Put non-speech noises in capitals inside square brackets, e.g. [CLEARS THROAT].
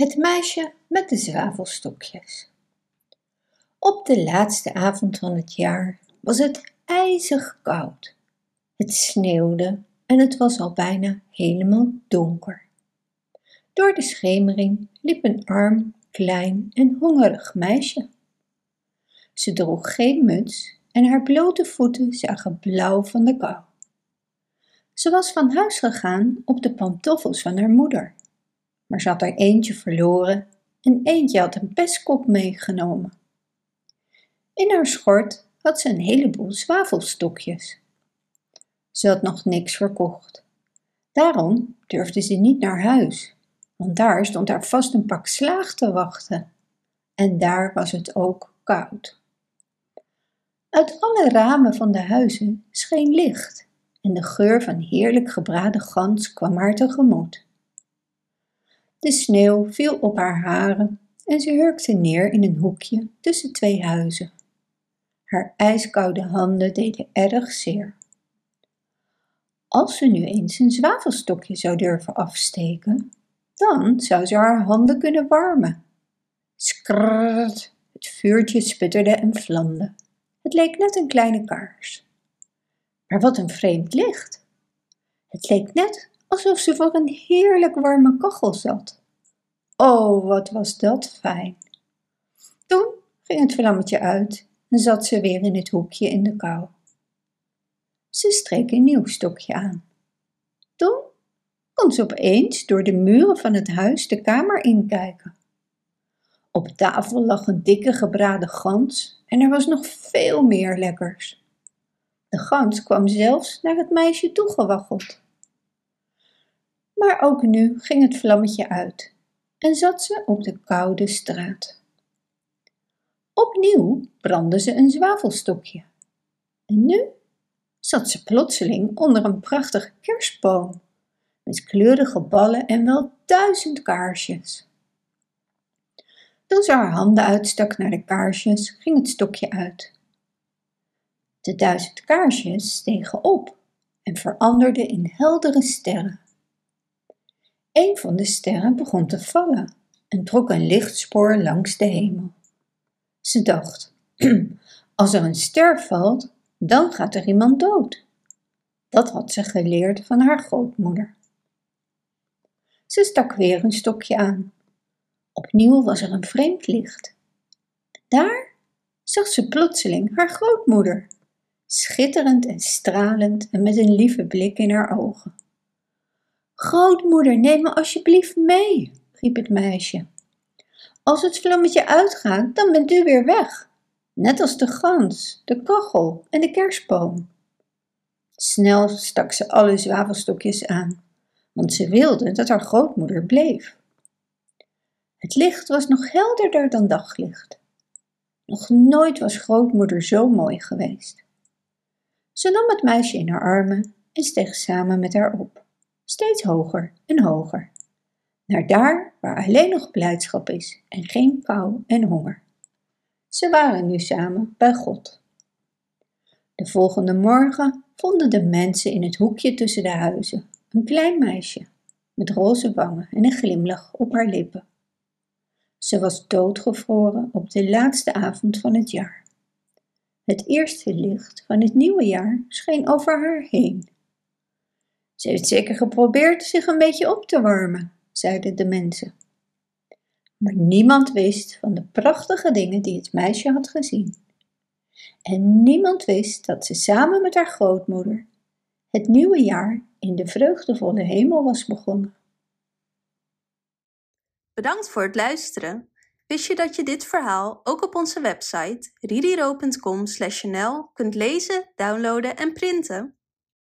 Het meisje met de zwavelstokjes. Op de laatste avond van het jaar was het ijzig koud. Het sneeuwde en het was al bijna helemaal donker. Door de schemering liep een arm, klein en hongerig meisje. Ze droeg geen muts en haar blote voeten zagen blauw van de kou. Ze was van huis gegaan op de pantoffels van haar moeder maar ze had er eentje verloren en eentje had een pestkop meegenomen. In haar schort had ze een heleboel zwavelstokjes. Ze had nog niks verkocht. Daarom durfde ze niet naar huis, want daar stond haar vast een pak slaag te wachten. En daar was het ook koud. Uit alle ramen van de huizen scheen licht en de geur van heerlijk gebraden gans kwam haar tegemoet. De sneeuw viel op haar haren en ze hurkte neer in een hoekje tussen twee huizen. Haar ijskoude handen deden erg zeer. Als ze nu eens een zwavelstokje zou durven afsteken, dan zou ze haar handen kunnen warmen. Skrrrt, het vuurtje sputterde en vlamde. Het leek net een kleine kaars. Maar wat een vreemd licht! Het leek net alsof ze voor een heerlijk warme kachel zat. Oh, wat was dat fijn. Toen ging het vlammetje uit en zat ze weer in het hoekje in de kou. Ze streek een nieuw stokje aan. Toen kon ze opeens door de muren van het huis de kamer inkijken. Op tafel lag een dikke gebraden gans en er was nog veel meer lekkers. De gans kwam zelfs naar het meisje toegewaggeld. Maar ook nu ging het vlammetje uit en zat ze op de koude straat. Opnieuw brandde ze een zwavelstokje. En nu zat ze plotseling onder een prachtige kerstboom met kleurige ballen en wel duizend kaarsjes. Toen ze haar handen uitstak naar de kaarsjes, ging het stokje uit. De duizend kaarsjes stegen op en veranderden in heldere sterren. Een van de sterren begon te vallen en trok een lichtspoor langs de hemel. Ze dacht: [CLEARS THROAT] als er een ster valt, dan gaat er iemand dood. Dat had ze geleerd van haar grootmoeder. Ze stak weer een stokje aan. Opnieuw was er een vreemd licht. Daar zag ze plotseling haar grootmoeder, schitterend en stralend en met een lieve blik in haar ogen. Grootmoeder, neem me alsjeblieft mee, riep het meisje. Als het vlammetje uitgaat, dan bent u weer weg, net als de gans, de kachel en de kerstboom. Snel stak ze alle zwavelstokjes aan, want ze wilde dat haar grootmoeder bleef. Het licht was nog helderder dan daglicht. Nog nooit was grootmoeder zo mooi geweest. Ze nam het meisje in haar armen en steeg samen met haar op steeds hoger en hoger, naar daar waar alleen nog blijdschap is en geen kou en honger. Ze waren nu samen bij God. De volgende morgen vonden de mensen in het hoekje tussen de huizen een klein meisje met roze wangen en een glimlach op haar lippen. Ze was doodgevroren op de laatste avond van het jaar. Het eerste licht van het nieuwe jaar scheen over haar heen ze heeft zeker geprobeerd zich een beetje op te warmen, zeiden de mensen. Maar niemand wist van de prachtige dingen die het meisje had gezien. En niemand wist dat ze samen met haar grootmoeder het nieuwe jaar in de vreugdevolle hemel was begonnen. Bedankt voor het luisteren. Wist je dat je dit verhaal ook op onze website ririro.com/nl kunt lezen, downloaden en printen?